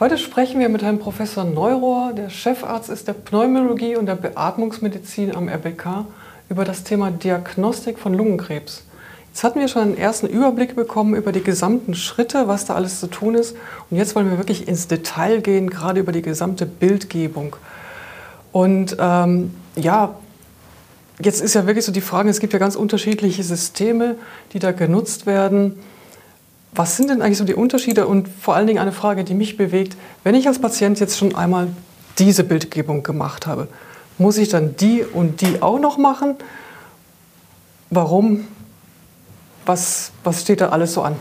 Heute sprechen wir mit Herrn Professor Neurohr, der Chefarzt ist der Pneumologie und der Beatmungsmedizin am RBK, über das Thema Diagnostik von Lungenkrebs. Jetzt hatten wir schon einen ersten Überblick bekommen über die gesamten Schritte, was da alles zu tun ist. Und jetzt wollen wir wirklich ins Detail gehen, gerade über die gesamte Bildgebung. Und ähm, ja, jetzt ist ja wirklich so die Frage, es gibt ja ganz unterschiedliche Systeme, die da genutzt werden. Was sind denn eigentlich so die Unterschiede und vor allen Dingen eine Frage, die mich bewegt, wenn ich als Patient jetzt schon einmal diese Bildgebung gemacht habe, muss ich dann die und die auch noch machen? Warum? Was, was steht da alles so an?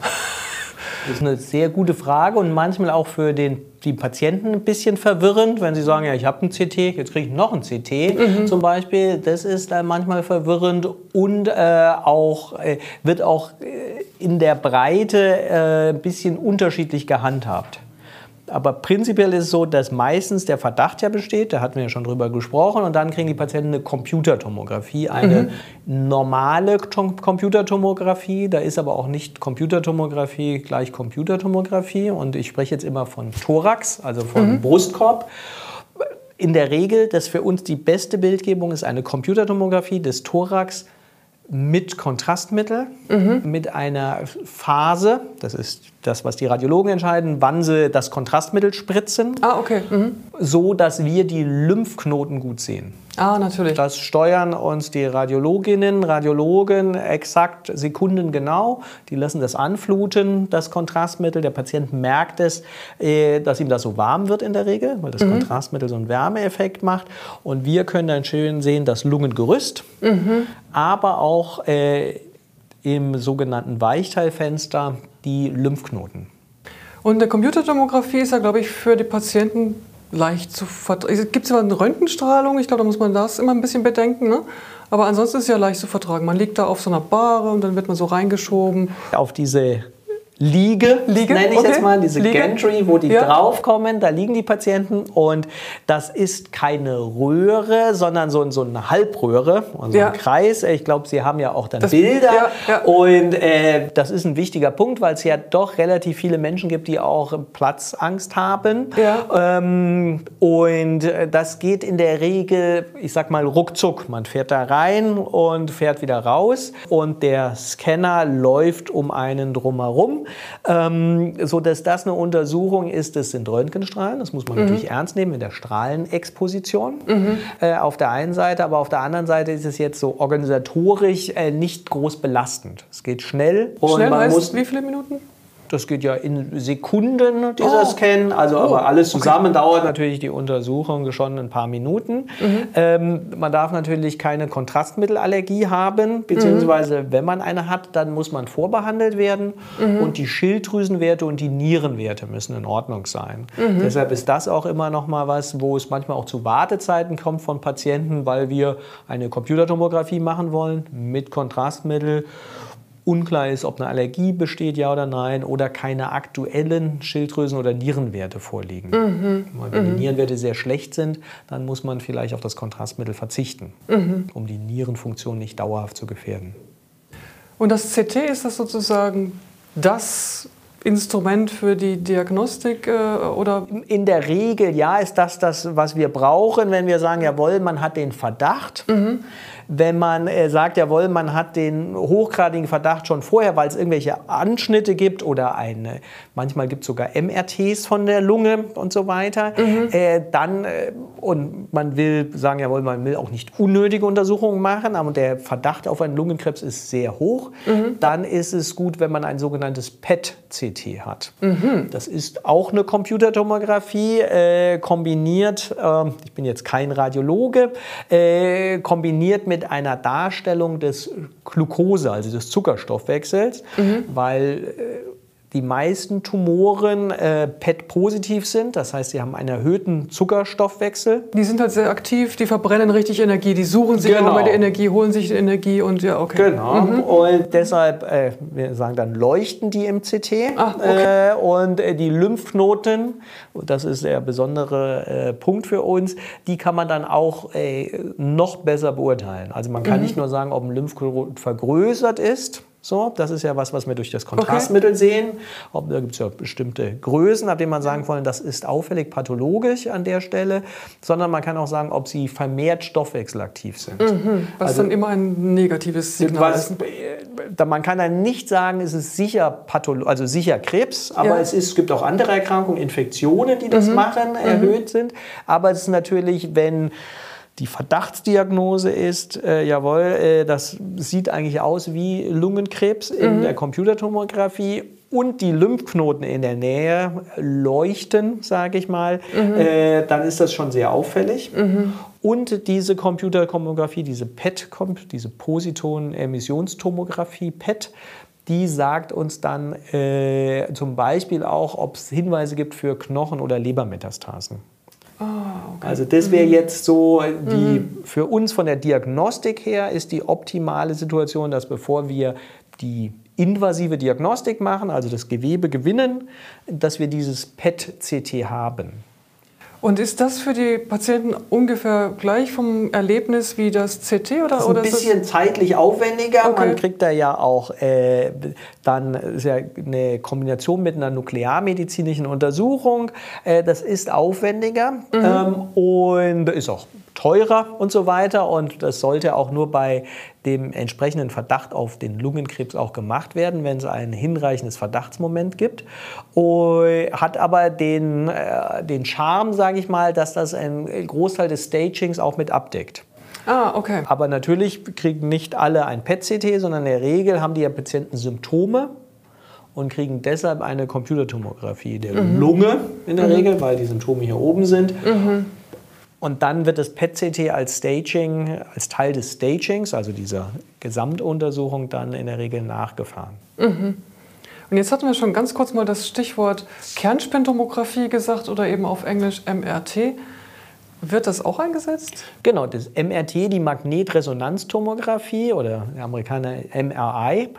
Das ist eine sehr gute Frage und manchmal auch für den, die Patienten ein bisschen verwirrend, wenn sie sagen, ja, ich habe ein CT, jetzt kriege ich noch ein CT mhm. zum Beispiel. Das ist dann manchmal verwirrend und äh, auch, äh, wird auch äh, in der Breite äh, ein bisschen unterschiedlich gehandhabt. Aber prinzipiell ist es so, dass meistens der Verdacht ja besteht, da hatten wir ja schon drüber gesprochen, und dann kriegen die Patienten eine Computertomographie, eine mhm. normale Computertomographie. Da ist aber auch nicht Computertomographie gleich Computertomographie. Und ich spreche jetzt immer von Thorax, also von mhm. Brustkorb. In der Regel, das für uns die beste Bildgebung ist eine Computertomographie des Thorax mit Kontrastmittel, mhm. mit einer Phase, das ist das, was die Radiologen entscheiden, wann sie das Kontrastmittel spritzen, ah, okay. Mhm. so dass wir die Lymphknoten gut sehen. Ah, natürlich. Das steuern uns die Radiologinnen, Radiologen exakt sekundengenau. Die lassen das anfluten, das Kontrastmittel. Der Patient merkt es, äh, dass ihm das so warm wird in der Regel, weil das mhm. Kontrastmittel so einen Wärmeeffekt macht. Und wir können dann schön sehen, das Lungengerüst, mhm. aber auch äh, im sogenannten Weichteilfenster die Lymphknoten. Und der Computertomographie ist ja, glaube ich, für die Patienten leicht zu vertragen. Gibt es zwar eine Röntgenstrahlung, ich glaube, da muss man das immer ein bisschen bedenken. Ne? Aber ansonsten ist es ja leicht zu vertragen. Man liegt da auf so einer Bahre und dann wird man so reingeschoben. Auf diese Liege, Liege? nenne ich okay. jetzt mal, diese Liege? Gantry, wo die ja. draufkommen, da liegen die Patienten und das ist keine Röhre, sondern so, so eine Halbröhre, also ja. ein Kreis. Ich glaube, Sie haben ja auch dann das, Bilder ja, und äh, das ist ein wichtiger Punkt, weil es ja doch relativ viele Menschen gibt, die auch Platzangst haben ähm, und äh, das geht in der Regel, ich sag mal, ruckzuck. Man fährt da rein und fährt wieder raus und der Scanner läuft um einen drumherum ähm, so dass das eine Untersuchung ist, das sind Röntgenstrahlen, das muss man mhm. natürlich ernst nehmen in der Strahlenexposition mhm. äh, auf der einen Seite, aber auf der anderen Seite ist es jetzt so organisatorisch äh, nicht groß belastend. Es geht schnell. Schnell heißt muss, wie viele Minuten? Das geht ja in Sekunden, dieser oh. Scan. Also, oh. aber alles zusammen okay. dauert natürlich die Untersuchung schon ein paar Minuten. Mhm. Ähm, man darf natürlich keine Kontrastmittelallergie haben, beziehungsweise mhm. wenn man eine hat, dann muss man vorbehandelt werden. Mhm. Und die Schilddrüsenwerte und die Nierenwerte müssen in Ordnung sein. Mhm. Deshalb ist das auch immer noch mal was, wo es manchmal auch zu Wartezeiten kommt von Patienten, weil wir eine Computertomographie machen wollen mit Kontrastmittel unklar ist, ob eine Allergie besteht, ja oder nein, oder keine aktuellen Schilddrüsen- oder Nierenwerte vorliegen. Mhm. Wenn mhm. die Nierenwerte sehr schlecht sind, dann muss man vielleicht auf das Kontrastmittel verzichten, mhm. um die Nierenfunktion nicht dauerhaft zu gefährden. Und das CT ist das sozusagen das Instrument für die Diagnostik äh, oder? In der Regel ja, ist das das, was wir brauchen, wenn wir sagen, jawohl, man hat den Verdacht. Mhm wenn man äh, sagt, jawohl, man hat den hochgradigen Verdacht schon vorher, weil es irgendwelche Anschnitte gibt oder eine, manchmal gibt es sogar MRTs von der Lunge und so weiter, mhm. äh, dann äh, und man will sagen, jawohl, man will auch nicht unnötige Untersuchungen machen, aber der Verdacht auf einen Lungenkrebs ist sehr hoch, mhm. dann ist es gut, wenn man ein sogenanntes PET-CT hat. Mhm. Das ist auch eine Computertomographie, äh, kombiniert, ähm, ich bin jetzt kein Radiologe, äh, kombiniert mit mit einer Darstellung des Glucose, also des Zuckerstoffwechsels, mhm. weil äh, die meisten Tumoren äh, PET-positiv sind, das heißt, sie haben einen erhöhten Zuckerstoffwechsel. Die sind halt sehr aktiv, die verbrennen richtig Energie, die suchen sich genau. immer die Energie, holen sich die Energie und ja, okay. Genau, mhm. und deshalb, äh, wir sagen dann, leuchten die im CT. Ach, okay. äh, und äh, die Lymphknoten, das ist der besondere äh, Punkt für uns, die kann man dann auch äh, noch besser beurteilen. Also man kann mhm. nicht nur sagen, ob ein Lymphknoten vergrößert ist, So, das ist ja was, was wir durch das Kontrastmittel okay. sehen. Ob, da gibt es ja bestimmte Größen, ab denen man sagen wollen, das ist auffällig pathologisch an der Stelle, sondern man kann auch sagen, ob sie vermehrt stoffwechselaktiv sind. Mhm, was also, dann immer ein negatives Signal was, ist. Man kann dann nicht sagen, es ist sicher, Patholo also sicher Krebs, aber ja. es, ist, es gibt auch andere Erkrankungen, Infektionen, die das mhm. machen, erhöht mhm. sind. Aber es ist natürlich, wenn die Verdachtsdiagnose ist, äh, jawohl, äh, das sieht eigentlich aus wie Lungenkrebs in mhm. der Computertomographie und die Lymphknoten in der Nähe leuchten, sage ich mal, mhm. äh, dann ist das schon sehr auffällig. Mhm. Und diese Computertomographie, diese PET, diese Positonen-Emissionstomographie, PET, die sagt uns dann äh, zum Beispiel auch, ob es Hinweise gibt für Knochen- oder Lebermetastasen. Oh, okay. Also das wäre mhm. jetzt so die mhm. für uns von der Diagnostik her ist die optimale Situation, dass bevor wir die invasive Diagnostik machen, also das Gewebe gewinnen, dass wir dieses PET-CT haben. Und ist das für die Patienten ungefähr gleich vom Erlebnis wie das CT? Oder, das ist ein oder bisschen ist zeitlich aufwendiger. Okay. Man kriegt da ja auch äh, dann ist ja eine Kombination mit einer nuklearmedizinischen Untersuchung. Äh, das ist aufwendiger mhm. ähm, und ist auch teurer und so weiter. Und das sollte auch nur bei dem entsprechenden Verdacht auf den Lungenkrebs auch gemacht werden, wenn es ein hinreichendes Verdachtsmoment gibt. Und hat aber den, äh, den Charme, sage ich mal, dass das einen Großteil des Stagings auch mit abdeckt. Ah, okay. Aber natürlich kriegen nicht alle ein PET-CT, sondern in der Regel haben die ja Patienten Symptome und kriegen deshalb eine Computertomographie der mhm. Lunge in der mhm. Regel, weil die Symptome hier oben sind. Mhm. Und dann wird das PET-CT als Staging, als Teil des Stagings, also dieser Gesamtuntersuchung, dann in der Regel nachgefahren. Mhm. Und jetzt hatten wir schon ganz kurz mal das Stichwort Kernspintomographie gesagt oder eben auf Englisch MRT. Wird das auch eingesetzt? Genau, das MRT, die Magnetresonanztomographie oder der Amerikaner MRI,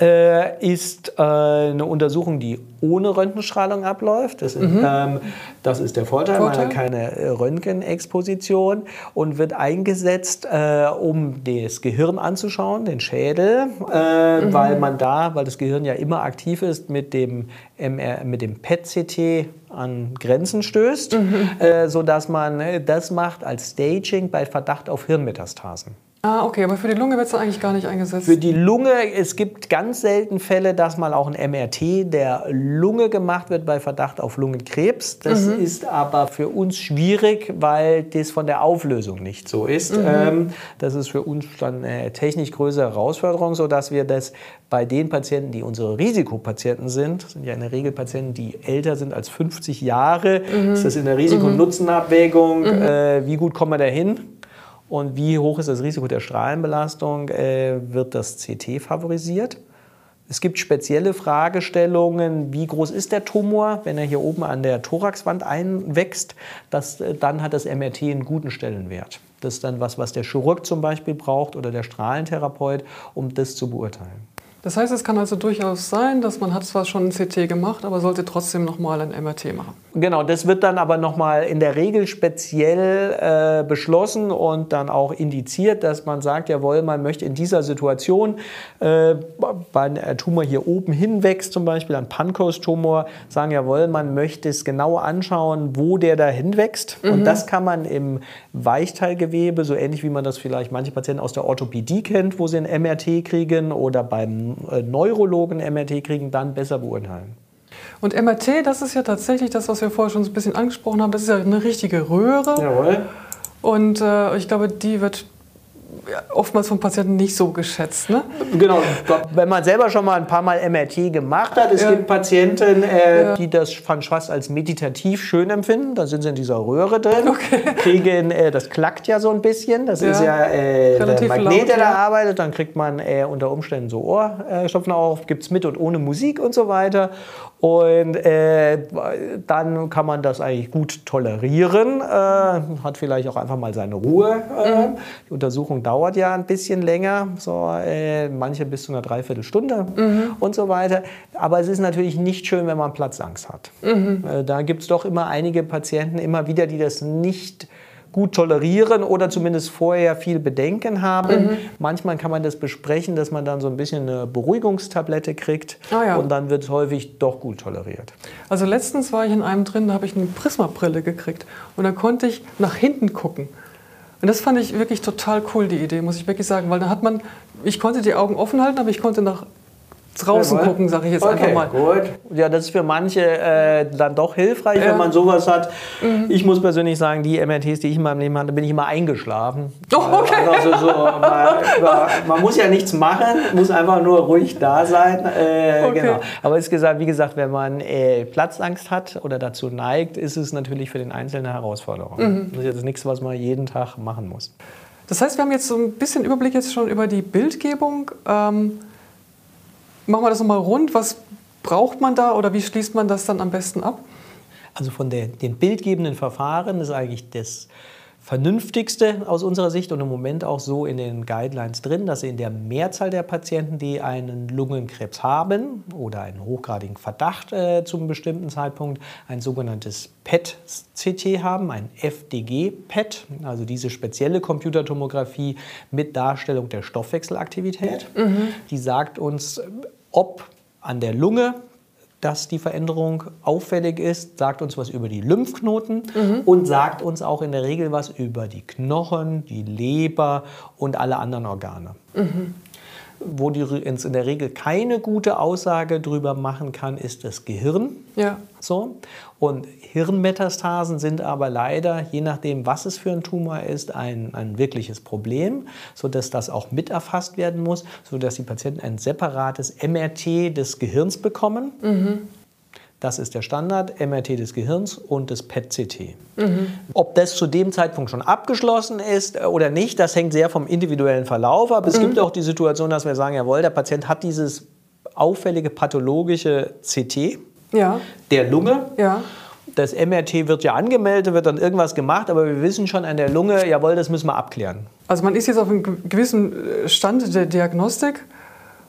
äh, ist äh, eine Untersuchung, die ohne Röntgenstrahlung abläuft. Das, mhm. ähm, das ist der Vorteil, Vorteil, man hat keine äh, Röntgenexposition und wird eingesetzt, äh, um das Gehirn anzuschauen, den Schädel, äh, mhm. weil man da, weil das Gehirn ja immer aktiv ist, mit dem, MR, mit dem PET-CT an Grenzen stößt, mhm. äh, sodass man äh, das macht als Staging bei Verdacht auf Hirnmetastasen. Ah, okay, aber für die Lunge wird es eigentlich gar nicht eingesetzt. Für die Lunge, es gibt ganz selten Fälle, dass mal auch ein MRT der Lunge gemacht wird bei Verdacht auf Lungenkrebs. Das mhm. ist aber für uns schwierig, weil das von der Auflösung nicht so ist. Mhm. Ähm, das ist für uns dann eine technisch größere Herausforderung, sodass wir das bei den Patienten, die unsere Risikopatienten sind, sind ja in der Regel Patienten, die älter sind als 50 Jahre, mhm. ist das in der Risiko-Nutzen-Abwägung, mhm. äh, wie gut kommen wir da hin? Und wie hoch ist das Risiko der Strahlenbelastung? Äh, wird das CT favorisiert? Es gibt spezielle Fragestellungen, wie groß ist der Tumor, wenn er hier oben an der Thoraxwand einwächst, das, äh, dann hat das MRT einen guten Stellenwert. Das ist dann was, was der Chirurg zum Beispiel braucht oder der Strahlentherapeut, um das zu beurteilen. Das heißt, es kann also durchaus sein, dass man hat zwar schon ein CT gemacht, aber sollte trotzdem nochmal ein MRT machen. Genau, das wird dann aber nochmal in der Regel speziell äh, beschlossen und dann auch indiziert, dass man sagt, jawohl, man möchte in dieser Situation, äh, weil ein Tumor hier oben hinwächst, zum Beispiel ein Pankos-Tumor, sagen, jawohl, man möchte es genau anschauen, wo der da hinwächst. Mhm. Und das kann man im Weichteilgewebe, so ähnlich wie man das vielleicht manche Patienten aus der Orthopädie kennt, wo sie ein MRT kriegen oder beim Neurologen MRT kriegen, dann besser beurteilen. Und MRT, das ist ja tatsächlich das, was wir vorher schon ein bisschen angesprochen haben, das ist ja eine richtige Röhre. Jawohl. Und äh, ich glaube, die wird oftmals von Patienten nicht so geschätzt. Ne? Genau, wenn man selber schon mal ein paar Mal MRT gemacht hat, es ja. gibt Patienten, äh, ja. die das fast als meditativ schön empfinden. Da sind sie in dieser Röhre drin, okay. kriegen, äh, das klackt ja so ein bisschen, das ja. ist ja äh, der Magnet, der da arbeitet. Dann kriegt man äh, unter Umständen so Ohrstopfen auf, gibt es mit und ohne Musik und so weiter. Und äh, dann kann man das eigentlich gut tolerieren, äh, hat vielleicht auch einfach mal seine Ruhe. Mhm. Die Untersuchung dauert ja ein bisschen länger, so äh, manche bis zu einer Dreiviertelstunde mhm. und so weiter. Aber es ist natürlich nicht schön, wenn man Platzangst hat. Mhm. Äh, da gibt es doch immer einige Patienten immer wieder, die das nicht gut tolerieren oder zumindest vorher viel Bedenken haben. Mhm. Manchmal kann man das besprechen, dass man dann so ein bisschen eine Beruhigungstablette kriegt ah, ja. und dann wird es häufig doch gut toleriert. Also letztens war ich in einem drin, da habe ich eine Prismabrille gekriegt und da konnte ich nach hinten gucken. Und das fand ich wirklich total cool, die Idee, muss ich wirklich sagen, weil da hat man, ich konnte die Augen offen halten, aber ich konnte nach draußen Jawohl. gucken, sage ich jetzt okay, einfach mal. Gut. Ja, das ist für manche äh, dann doch hilfreich, ja. wenn man sowas hat. Mhm. Ich muss persönlich sagen, die MRTs, die ich in meinem Leben hatte, bin ich immer eingeschlafen. Oh, okay. Also so, man, man, muss ja nichts machen, muss einfach nur ruhig da sein. Äh, okay. genau. Aber ist gesagt, wie gesagt, wenn man äh, Platzangst hat oder dazu neigt, ist es natürlich für den Einzelnen eine Herausforderung. Mhm. Das ist jetzt nichts, was man jeden Tag machen muss. Das heißt, wir haben jetzt so ein bisschen Überblick jetzt schon über die Bildgebung. Ähm, Machen wir das nochmal rund. Was braucht man da oder wie schließt man das dann am besten ab? Also von der, den bildgebenden Verfahren ist eigentlich das vernünftigste aus unserer Sicht und im Moment auch so in den Guidelines drin, dass in der Mehrzahl der Patienten, die einen Lungenkrebs haben oder einen hochgradigen Verdacht äh, zum bestimmten Zeitpunkt, ein sogenanntes PET-CT haben, ein FDG-PET, also diese spezielle Computertomographie mit Darstellung der Stoffwechselaktivität. Mhm. Die sagt uns, ob an der Lunge dass die Veränderung auffällig ist, sagt uns was über die Lymphknoten mhm. und sagt uns auch in der Regel was über die Knochen, die Leber und alle anderen Organe. Mhm. Wo die in der Regel keine gute Aussage darüber machen kann, ist das Gehirn. Ja. So. Und Hirnmetastasen sind aber leider, je nachdem, was es für ein Tumor ist, ein, ein wirkliches Problem, sodass das auch mit erfasst werden muss, sodass die Patienten ein separates MRT des Gehirns bekommen. Mhm. Das ist der Standard, MRT des Gehirns und das PET-CT. Mhm. Ob das zu dem Zeitpunkt schon abgeschlossen ist oder nicht, das hängt sehr vom individuellen Verlauf ab. Es mhm. gibt auch die Situation, dass wir sagen, jawohl, der Patient hat dieses auffällige pathologische CT ja. der Lunge. Ja. Das MRT wird ja angemeldet, wird dann irgendwas gemacht, aber wir wissen schon an der Lunge, jawohl, das müssen wir abklären. Also man ist jetzt auf einem gewissen äh, Stand der Diagnostik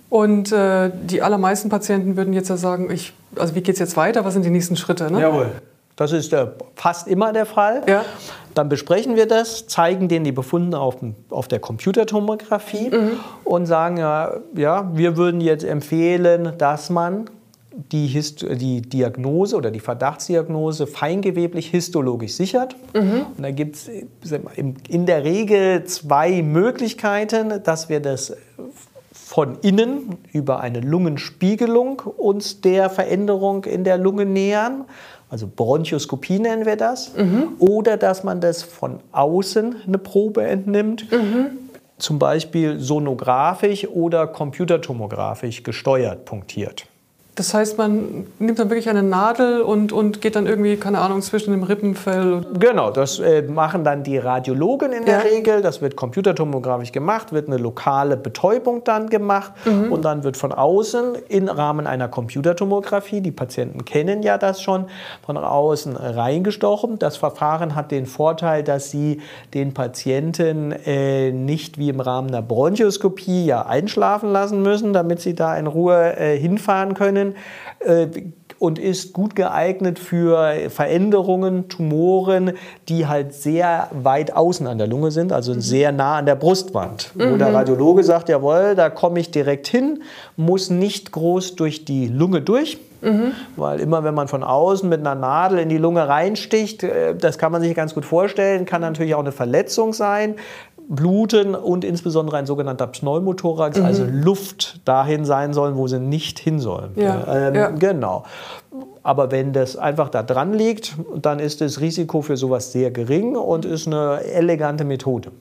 und äh, die allermeisten Patienten würden jetzt ja sagen, ich, also wie geht es jetzt weiter, was sind die nächsten Schritte? Ne? Jawohl. Das ist äh, fast immer der Fall. Ja. Dann besprechen wir das, zeigen denen die Befunde auf, auf der Computertomographie mhm. und sagen, ja, ja, wir würden jetzt empfehlen, dass man die, Hist die Diagnose oder die Verdachtsdiagnose feingeweblich histologisch sichert. Mhm. Und da gibt es in der Regel zwei Möglichkeiten, dass wir das von innen über eine Lungenspiegelung uns der Veränderung in der Lunge nähern. Also Bronchoskopie nennen wir das. Mhm. Oder dass man das von außen eine Probe entnimmt. Mhm. Zum Beispiel sonografisch oder computertomografisch gesteuert punktiert. Das heißt, man nimmt dann wirklich eine Nadel und, und geht dann irgendwie, keine Ahnung, zwischen dem Rippenfell. Genau, das äh, machen dann die Radiologen in der ja. Regel. Das wird computertomografisch gemacht, wird eine lokale Betäubung dann gemacht mhm. und dann wird von außen im Rahmen einer Computertomographie, die Patienten kennen ja das schon, von außen reingestochen. Das Verfahren hat den Vorteil, dass sie den Patienten äh, nicht wie im Rahmen einer Bronchoskopie ja einschlafen lassen müssen, damit sie da in Ruhe äh, hinfahren können können äh, und ist gut geeignet für Veränderungen, Tumoren, die halt sehr weit außen an der Lunge sind, also mhm. sehr nah an der Brustwand. Mhm. Wo der Radiologe sagt, jawohl, da komme ich direkt hin, muss nicht groß durch die Lunge durch. Mhm. Weil immer, wenn man von außen mit einer Nadel in die Lunge reinsticht, äh, das kann man sich ganz gut vorstellen, kann natürlich auch eine Verletzung sein. Bluten und insbesondere ein sogenannter Pneumothorax, mhm. also Luft dahin sein sollen, wo sie nicht hin sollen. Ja. Ähm, ja. Genau. Aber wenn das einfach da dran liegt, dann ist das Risiko für sowas sehr gering und ist eine elegante Methode.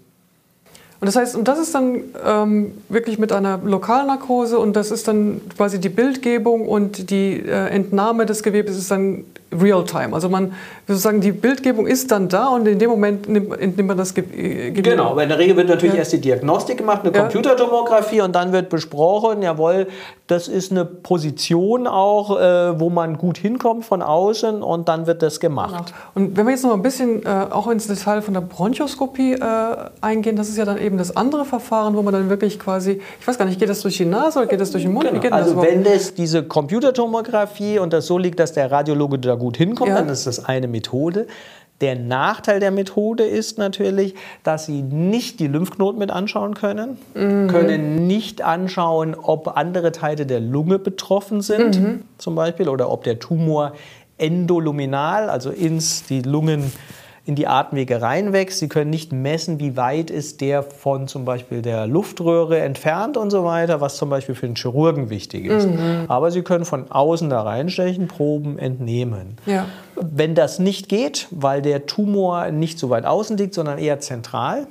Und das heißt, und das ist dann ähm, wirklich mit einer Lokalnarkose und das ist dann quasi die Bildgebung und die äh, Entnahme des Gewebes ist dann real-time. Also man sozusagen die Bildgebung ist dann da und in dem Moment nimmt, entnimmt man das Gewebe. Genau, aber in der Regel wird natürlich ja. erst die Diagnostik gemacht, eine ja. Computertomographie und dann wird besprochen, jawohl, das ist eine Position auch, äh, wo man gut hinkommt von außen und dann wird das gemacht. Genau. Und wenn wir jetzt noch ein bisschen äh, auch ins Detail von der Bronchoskopie äh, eingehen, das ist ja dann eben das andere Verfahren, wo man dann wirklich quasi, ich weiß gar nicht, geht das durch die Nase oder geht das durch den Mund? Genau. also wenn das diese Computertomographie und das so liegt, dass der Radiologe da gut hinkommt, ja. dann ist das eine Methode. Der Nachteil der Methode ist natürlich, dass Sie nicht die Lymphknoten mit anschauen können, mhm. können nicht anschauen, ob andere Teile der Lunge betroffen sind, mhm. zum Beispiel, oder ob der Tumor endoluminal, also ins die Lungen in die Atemwege reinwächst. Sie können nicht messen, wie weit ist der von zum Beispiel der Luftröhre entfernt und so weiter, was zum Beispiel für den Chirurgen wichtig ist. Mhm. Aber Sie können von außen da reinstechen, Proben entnehmen. Ja. Wenn das nicht geht, weil der Tumor nicht so weit außen liegt, sondern eher zentral,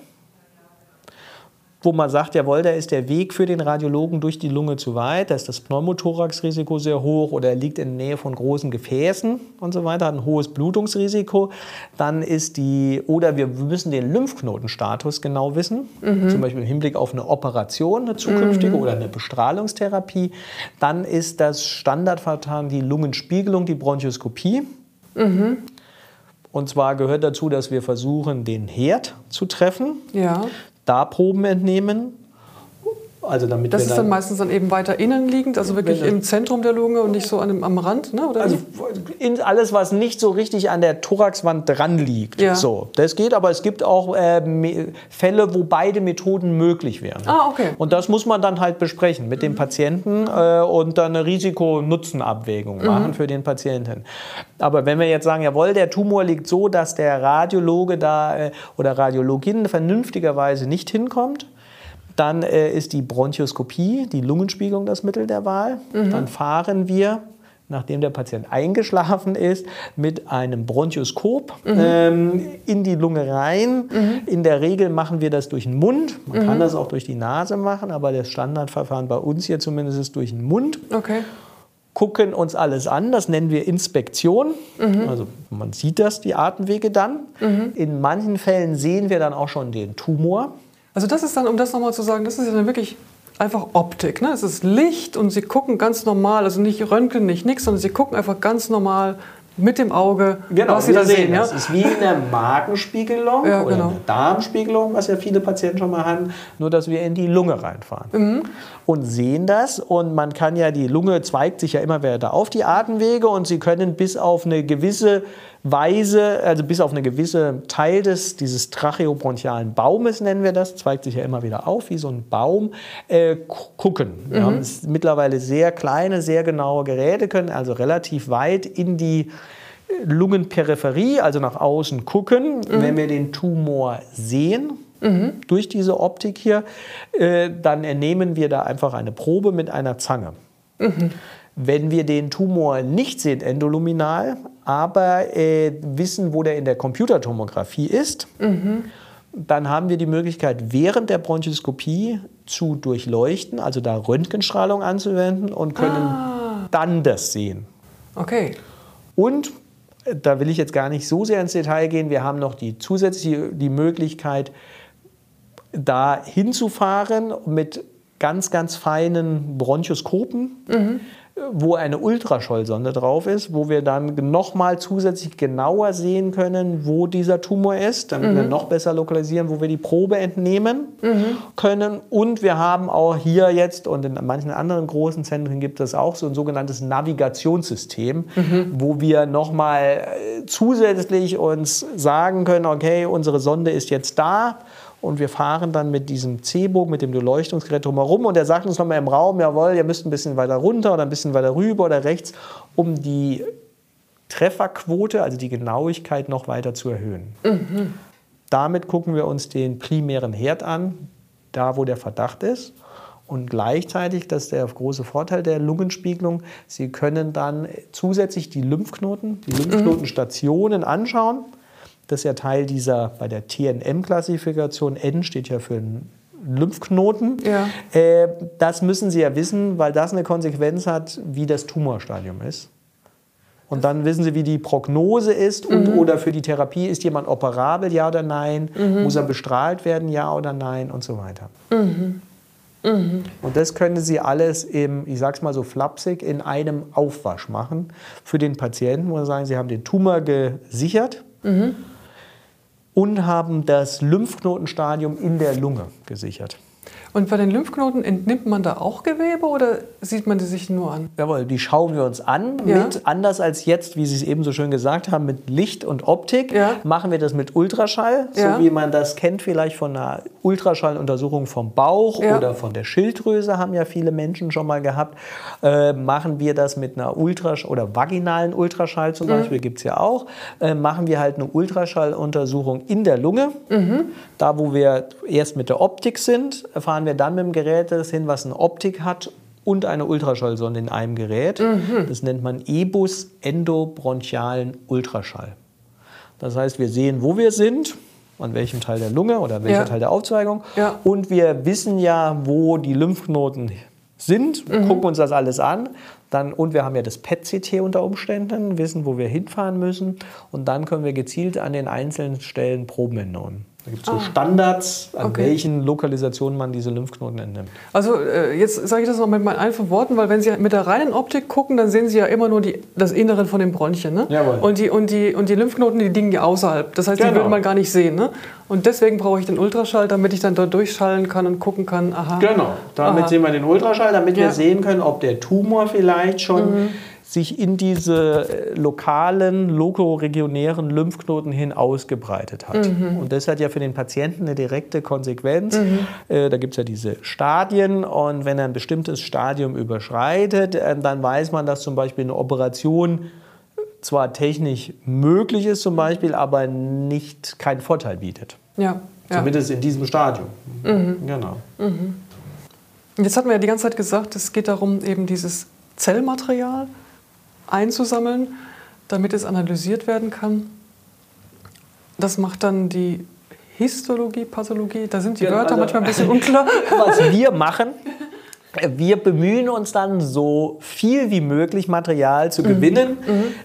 wo man sagt, jawohl, da ist der Weg für den Radiologen durch die Lunge zu weit, da ist das Pneumothorax-Risiko sehr hoch oder er liegt in der Nähe von großen Gefäßen und so weiter, hat ein hohes Blutungsrisiko, dann ist die, oder wir müssen den Lymphknotenstatus genau wissen, mhm. zum Beispiel im Hinblick auf eine Operation, eine zukünftige mhm. oder eine Bestrahlungstherapie, dann ist das Standardverfahren die Lungenspiegelung, die Bronchoskopie. Mhm. Und zwar gehört dazu, dass wir versuchen, den Herd zu treffen. Ja da Proben entnehmen. Also damit das ist dann, dann, meistens dann eben weiter innen liegend, also wirklich im Zentrum der Lunge und nicht so an dem, am Rand, ne? Oder also in alles, was nicht so richtig an der Thoraxwand dran liegt. Ja. So, das geht, aber es gibt auch äh, Fälle, wo beide Methoden möglich wären. Ah, okay. Und das muss man dann halt besprechen mit dem mhm. Patienten äh, und dann eine Risiko-Nutzen-Abwägung mhm. machen für den Patienten. Aber wenn wir jetzt sagen, jawohl, der Tumor liegt so, dass der Radiologe da äh, oder Radiologin vernünftigerweise nicht hinkommt, dann äh, ist die Bronchoskopie, die Lungenspiegelung, das Mittel der Wahl. Mhm. Dann fahren wir nachdem der Patient eingeschlafen ist, mit einem Bronchoskop mhm. ähm, in die Lunge rein. Mhm. In der Regel machen wir das durch den Mund. Man mhm. kann das auch durch die Nase machen, aber das Standardverfahren bei uns hier zumindest ist durch den Mund. Okay. Gucken uns alles an, das nennen wir Inspektion. Mhm. Also man sieht das, die Atemwege dann. Mhm. In manchen Fällen sehen wir dann auch schon den Tumor. Also das ist dann, um das nochmal zu sagen, das ist ja dann wirklich einfach Optik. Ne? Es ist Licht und sie gucken ganz normal, also nicht Röntgen, nicht nichts, sondern sie gucken einfach ganz normal mit dem Auge, genau, was sie da sehen. sehen ja? Das ist wie eine Magenspiegelung ja, oder genau. eine Darmspiegelung, was ja viele Patienten schon mal haben, nur dass wir in die Lunge reinfahren. Mhm. Und sehen das und man kann ja, die Lunge zweigt sich ja immer weiter auf die Atemwege und sie können bis auf eine gewisse Weise, also bis auf eine gewisse Teil des, dieses tracheobronchialen Baumes nennen wir das, zweigt sich ja immer wieder auf wie so ein Baum, äh, gucken. Wir mhm. haben mittlerweile sehr kleine, sehr genaue Geräte, können also relativ weit in die Lungenperipherie, also nach außen gucken, mhm. wenn wir den Tumor sehen. Mhm. Durch diese Optik hier, äh, dann entnehmen wir da einfach eine Probe mit einer Zange. Mhm. Wenn wir den Tumor nicht sehen endoluminal, aber äh, wissen, wo der in der Computertomographie ist, mhm. dann haben wir die Möglichkeit, während der Bronchoskopie zu durchleuchten, also da Röntgenstrahlung anzuwenden und können ah. dann das sehen. Okay. Und da will ich jetzt gar nicht so sehr ins Detail gehen. Wir haben noch die zusätzliche die Möglichkeit, da hinzufahren mit ganz, ganz feinen Bronchoskopen. Mhm wo eine Ultraschallsonde drauf ist, wo wir dann nochmal zusätzlich genauer sehen können, wo dieser Tumor ist, damit mhm. wir noch besser lokalisieren, wo wir die Probe entnehmen mhm. können. Und wir haben auch hier jetzt und in manchen anderen großen Zentren gibt es auch so ein sogenanntes Navigationssystem, mhm. wo wir nochmal äh, zusätzlich uns sagen können, okay, unsere Sonde ist jetzt da und wir fahren dann mit diesem C-Bogen, mit dem Beleuchtungsgerät drumherum und er sagt uns nochmal im Raum, jawohl, ihr müsst ein bisschen weiter runter oder ein bisschen weiter rüber oder rechts, um die Trefferquote, also die Genauigkeit noch weiter zu erhöhen. Mhm. Damit gucken wir uns den primären Herd an, da wo der Verdacht ist. Und gleichzeitig, das ist der große Vorteil der Lungenspiegelung, Sie können dann zusätzlich die Lymphknoten, die Lymphknotenstationen anschauen. Das ist ja Teil dieser, bei der TNM-Klassifikation, N steht ja für einen Lymphknoten. Ja. Äh, das müssen Sie ja wissen, weil das eine Konsequenz hat, wie das Tumorstadium ist. Und dann wissen Sie, wie die Prognose ist und mhm. oder für die Therapie, ist jemand operabel, ja oder nein? Mhm. Muss er bestrahlt werden, ja oder nein? Und so weiter. Mhm. mhm. Und das können Sie alles im, ich sag's mal so flapsig, in einem Aufwasch machen für den Patienten, wo Sie sagen, Sie haben den Tumor gesichert. Und haben das Lymphknotenstadium in der Lunge gesichert. Und bei den Lymphknoten entnimmt man da auch Gewebe oder sieht man die sich nur an? Jawohl, die schauen wir uns an. Ja. Mit, anders als jetzt, wie Sie es eben so schön gesagt haben, mit Licht und Optik, Ja. machen wir das mit Ultraschall, Ja. so wie man das kennt vielleicht von einer Ultraschalluntersuchung vom Bauch oder von der Schilddrüse, haben ja viele Menschen schon mal gehabt. Äh, machen wir das mit einer Ultrasch oder vaginalen Ultraschall Mhm. zum Beispiel, gibt es ja auch. Äh, machen wir halt eine Ultraschalluntersuchung in der Lunge. Mhm. Da, wo wir erst mit der Optik sind, fahren wir dann mit dem Gerät das hin, was eine Optik hat und eine Ultraschallsonde in einem Gerät. Mhm. Das nennt man EBUS endobronchialen Ultraschall. Das heißt, wir sehen, wo wir sind, an welchem Teil der Lunge oder welcher Ja. Teil der Aufzweigung. Ja. Und wir wissen ja, wo die Lymphknoten sind, Mhm. gucken uns das alles an. Dann, und wir haben ja das PET-CT unter Umständen, wissen, wo wir hinfahren müssen. Und dann können wir gezielt an den einzelnen Stellen Proben entnehmen. Da gibt es so Standards, an Ah. Okay. welchen Lokalisationen man diese Lymphknoten entnimmt. Also äh, jetzt sage ich das noch mit meinen einfachen Worten, weil wenn Sie mit der reinen Optik gucken, dann sehen Sie ja immer nur die, das Innere von den Bronchien. Ne? Jawohl. Und, die, und, die, und die Lymphknoten, die liegen ja außerhalb. Das heißt, die Genau. würde man gar nicht sehen. Ne? Und deswegen brauche ich den Ultraschall, damit ich dann dort durchschallen kann und gucken kann, aha. Genau, damit Aha. sehen wir den Ultraschall, damit Ja. wir sehen können, ob der Tumor vielleicht schon sich in diese äh, lokalen, lokoregionären Lymphknoten hin ausgebreitet hat. Und das hat ja für den Patienten eine direkte Konsequenz. Äh, da gibt es ja diese Stadien und wenn er ein bestimmtes Stadium überschreitet, äh, dann weiß man, dass zum Beispiel eine Operation zwar technisch möglich ist zum Beispiel, aber nicht keinen Vorteil bietet. Ja, ja. Zumindest in diesem Stadium. Genau. Und Jetzt hatten wir ja die ganze Zeit gesagt, es geht darum, eben dieses Zellmaterial einzusammeln, damit es analysiert werden kann. Das macht dann die Histologie, Pathologie, da sind die Genau, Wörter also- manchmal ein bisschen unklar. was wir machen, wir bemühen uns dann so viel wie möglich Material zu gewinnen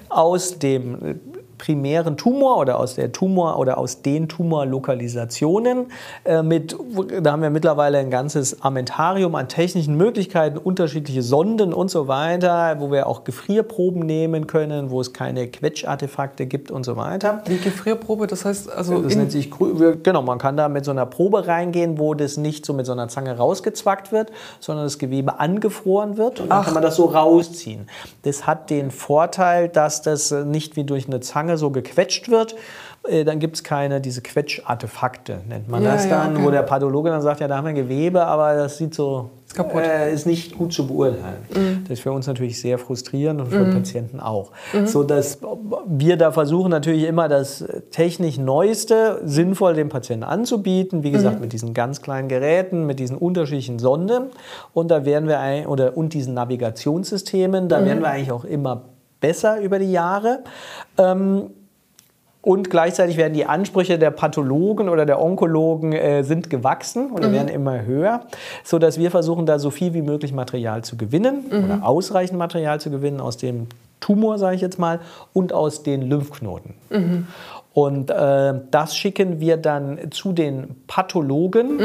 aus dem primären Tumor oder aus der Tumor oder aus den Tumorlokalisationen. Äh, mit, da haben wir mittlerweile ein ganzes Armentarium an technischen Möglichkeiten, unterschiedliche Sonden und so weiter, wo wir auch Gefrierproben nehmen können, wo es keine Quetschartefakte gibt und so weiter. Die Gefrierprobe, das heißt also Das nennt sich, genau, man kann da mit so einer Probe reingehen, wo das nicht so mit so einer Zange rausgezwackt wird, sondern das Gewebe angefroren wird und dann kann man das so rausziehen. Das hat den Vorteil, dass das nicht wie durch eine Zange so gequetscht wird. Äh, Dann gibt es keine, diese Quetschartefakte, nennt man Ja, das dann, okay. wo der Pathologe dann sagt, ja, da haben wir Gewebe, aber das sieht so, Ist kaputt. Äh, ist nicht gut zu beurteilen. Das ist für uns natürlich sehr frustrierend und für Patienten auch. So dass wir da versuchen natürlich immer das technisch Neueste sinnvoll dem Patienten anzubieten. Wie gesagt, mit diesen ganz kleinen Geräten, mit diesen unterschiedlichen Sonden und da werden wir ein, oder und diesen Navigationssystemen, da werden wir eigentlich auch immer besser über die Jahre. Ähm, und gleichzeitig werden die Ansprüche der Pathologen oder der Onkologen äh, sind gewachsen oder werden immer höher, so dass wir versuchen, da so viel wie möglich Material zu gewinnen oder ausreichend Material zu gewinnen aus dem Tumor, sage ich jetzt mal, und aus den Lymphknoten. Und äh, das schicken wir dann zu den Pathologen.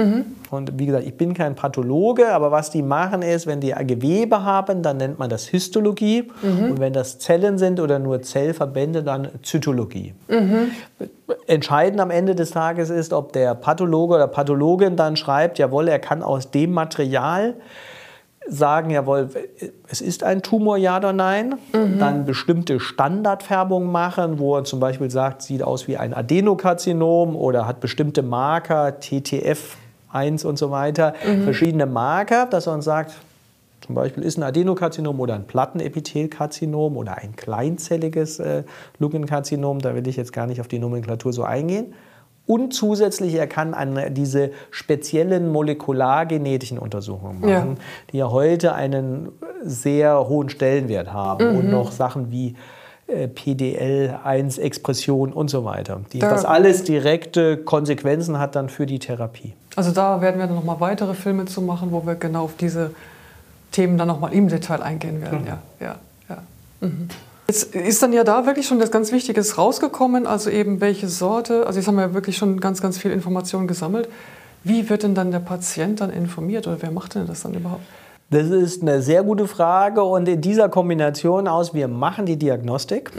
Und wie gesagt, ich bin kein Pathologe, aber was die machen ist, wenn die Gewebe haben, dann nennt man das Histologie. Und wenn das Zellen sind oder nur Zellverbände, dann Zytologie. Entscheidend am Ende des Tages ist, ob der Pathologe oder Pathologin dann schreibt, jawohl, er kann aus dem Material sagen, jawohl, es ist ein Tumor, ja oder nein, dann bestimmte Standardfärbungen machen, wo er zum Beispiel sagt, sieht aus wie ein Adenokarzinom oder hat bestimmte Marker, TTF1 und so weiter, verschiedene Marker, dass er uns sagt, zum Beispiel ist ein Adenokarzinom oder ein Plattenepithelkarzinom oder ein kleinzelliges äh, Lungenkarzinom, da will ich jetzt gar nicht auf die Nomenklatur so eingehen. Und zusätzlich, er kann an diese speziellen molekulargenetischen Untersuchungen machen, Ja. die ja heute einen sehr hohen Stellenwert haben und noch Sachen wie äh, PDL1-Expression und so weiter. Die, Da- das alles direkte Konsequenzen hat dann für die Therapie. Also da werden wir dann nochmal weitere Filme zu machen, wo wir genau auf diese Themen dann nochmal im Detail eingehen werden. Ja, ja, ja. Mhm. Jetzt ist dann ja da wirklich schon das ganz Wichtiges rausgekommen, also eben welche Sorte, also jetzt haben wir ja wirklich schon ganz, ganz viel Informationen gesammelt. Wie wird denn dann der Patient dann informiert oder wer macht denn das dann überhaupt? Das ist eine sehr gute Frage und in dieser Kombination aus, wir machen die Diagnostik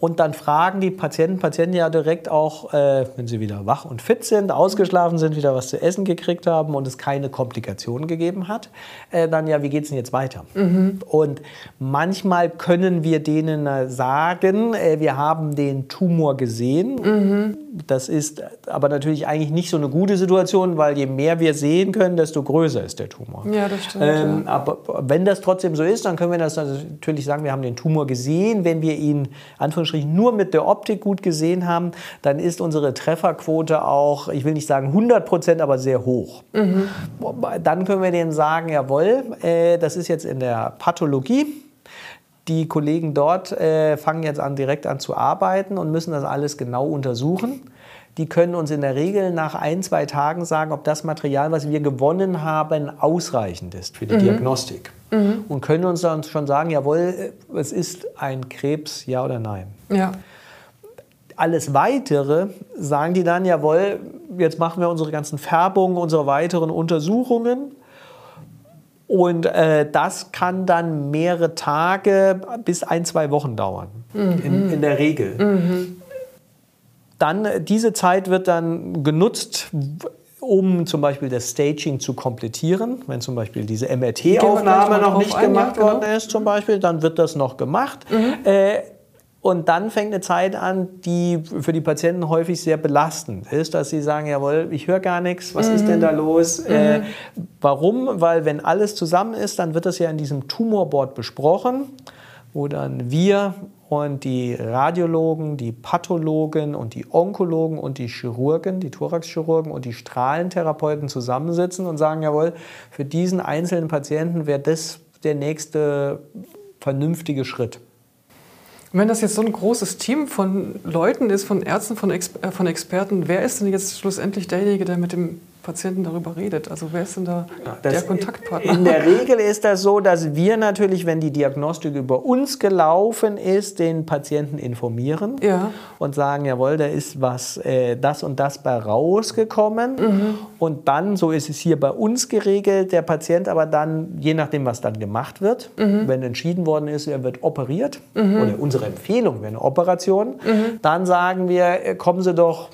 Und dann fragen die Patienten, Patienten ja direkt auch, äh, wenn sie wieder wach und fit sind, ausgeschlafen sind, wieder was zu essen gekriegt haben und es keine Komplikationen gegeben hat, äh, dann ja, wie geht es denn jetzt weiter? Mhm. Und manchmal können wir denen äh, sagen, äh, wir haben den Tumor gesehen. Mhm. Das ist aber natürlich eigentlich nicht so eine gute Situation, weil je mehr wir sehen können, desto größer ist der Tumor. Ja, das stimmt. Ähm, ja. Aber wenn das trotzdem so ist, dann können wir das natürlich sagen, wir haben den Tumor gesehen. Wenn wir ihn, Anführungsstrichen, nur mit der Optik gut gesehen haben, dann ist unsere Trefferquote auch, ich will nicht sagen 100 Prozent, aber sehr hoch. Mhm. Dann können wir denen sagen, jawohl, äh, das ist jetzt in der Pathologie. Die Kollegen dort äh, fangen jetzt an, direkt an zu arbeiten und müssen das alles genau untersuchen die können uns in der Regel nach ein, zwei Tagen sagen, ob das Material, was wir gewonnen haben, ausreichend ist für die mhm. Diagnostik. Mhm. Und können uns dann schon sagen, jawohl, es ist ein Krebs, ja oder nein. Ja. Alles Weitere sagen die dann, jawohl, jetzt machen wir unsere ganzen Färbungen, unsere weiteren Untersuchungen. Und äh, das kann dann mehrere Tage bis ein, zwei Wochen dauern. Mhm. In, in, der Regel. Mhm. Dann, äh, diese Zeit wird dann genutzt, um zum Beispiel das Staging zu komplettieren. Wenn zum Beispiel diese MRT-Aufnahme noch nicht gemacht ein, genau. worden ist, zum Beispiel, dann wird das noch gemacht. Mhm. Äh, und dann fängt eine Zeit an, die für die Patienten häufig sehr belastend ist, dass sie sagen, jawohl, ich höre gar nichts, was mhm. ist denn da los? Mhm. Äh, warum? Weil wenn alles zusammen ist, dann wird das ja in diesem Tumorboard besprochen, wo dann wir und die Radiologen, die Pathologen und die Onkologen und die Chirurgen, die Thoraxchirurgen und die Strahlentherapeuten zusammensitzen und sagen, jawohl, für diesen einzelnen Patienten wäre das der nächste vernünftige Schritt. Wenn das jetzt so ein großes Team von Leuten ist, von Ärzten, von, Ex äh, von Experten, wer ist denn jetzt schlussendlich derjenige, der mit dem Patienten darüber redet? Also wer ist denn da das der Kontaktpartner? In der Regel ist das so, dass wir natürlich, wenn die Diagnostik über uns gelaufen ist, den Patienten informieren ja. und sagen, jawohl, da ist was, äh, das und das bei rausgekommen. Mhm. Und dann, so ist es hier bei uns geregelt, der Patient aber dann, je nachdem, was dann gemacht wird, mhm. wenn entschieden worden ist, er wird operiert, mhm. oder unsere Empfehlung wäre eine Operation, mhm. dann sagen wir, äh, kommen Sie doch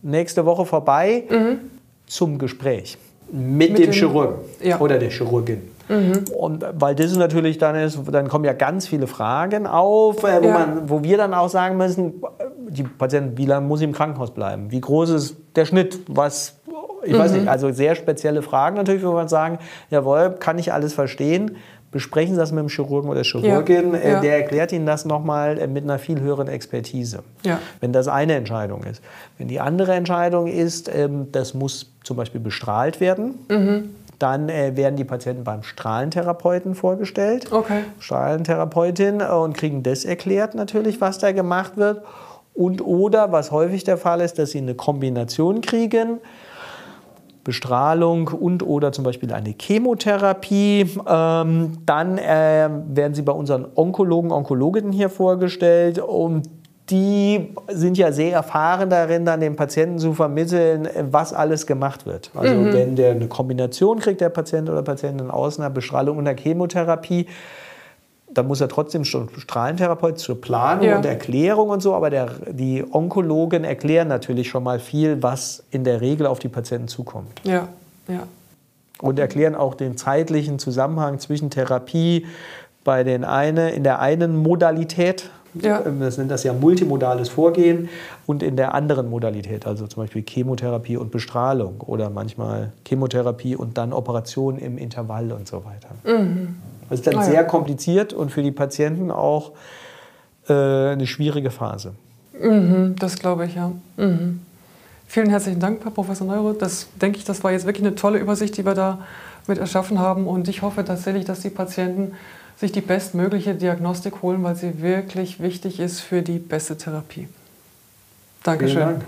nächste Woche vorbei. Mhm zum Gespräch mit, mit dem, dem Chirurgen ja. oder der Chirurgin. Mhm. Und weil das natürlich dann ist, dann kommen ja ganz viele Fragen auf, äh, wo, ja. man, wo wir dann auch sagen müssen, die Patienten, wie lange muss sie im Krankenhaus bleiben? Wie groß ist der Schnitt? Was, ich mhm. weiß nicht, also sehr spezielle Fragen natürlich, wo man sagen, jawohl, kann ich alles verstehen, besprechen Sie das mit dem Chirurgen oder Chirurgin, ja, äh, ja. der erklärt Ihnen das nochmal äh, mit einer viel höheren Expertise. Ja. Wenn das eine Entscheidung ist. Wenn die andere Entscheidung ist, ähm, das muss zum Beispiel bestrahlt werden, mhm. dann äh, werden die Patienten beim Strahlentherapeuten vorgestellt, okay. Strahlentherapeutin, und kriegen das erklärt natürlich, was da gemacht wird. Und oder, was häufig der Fall ist, dass sie eine Kombination kriegen Bestrahlung und oder zum Beispiel eine Chemotherapie. Ähm, dann äh, werden sie bei unseren Onkologen, Onkologinnen hier vorgestellt und die sind ja sehr erfahren darin, dann dem Patienten zu vermitteln, was alles gemacht wird. Also mhm. wenn der eine Kombination kriegt, der Patient oder Patientin aus einer Bestrahlung und einer Chemotherapie, da muss er trotzdem schon Strahlentherapeut zur Planung ja. und Erklärung und so, aber der, die Onkologen erklären natürlich schon mal viel, was in der Regel auf die Patienten zukommt. Ja, ja. Und erklären auch den zeitlichen Zusammenhang zwischen Therapie bei den eine, in der einen Modalität, ja. das nennt das ja multimodales Vorgehen, und in der anderen Modalität, also zum Beispiel Chemotherapie und Bestrahlung oder manchmal Chemotherapie und dann Operation im Intervall und so weiter. Mhm. Das ist dann ah, sehr kompliziert und für die Patienten auch äh, eine schwierige Phase. Mhm, das glaube ich, ja. Mhm. Vielen herzlichen Dank, Herr Professor Neuro. Das denke ich, das war jetzt wirklich eine tolle Übersicht, die wir da mit erschaffen haben. Und ich hoffe tatsächlich, dass die Patienten sich die bestmögliche Diagnostik holen, weil sie wirklich wichtig ist für die beste Therapie. Dankeschön. Vielen Dank.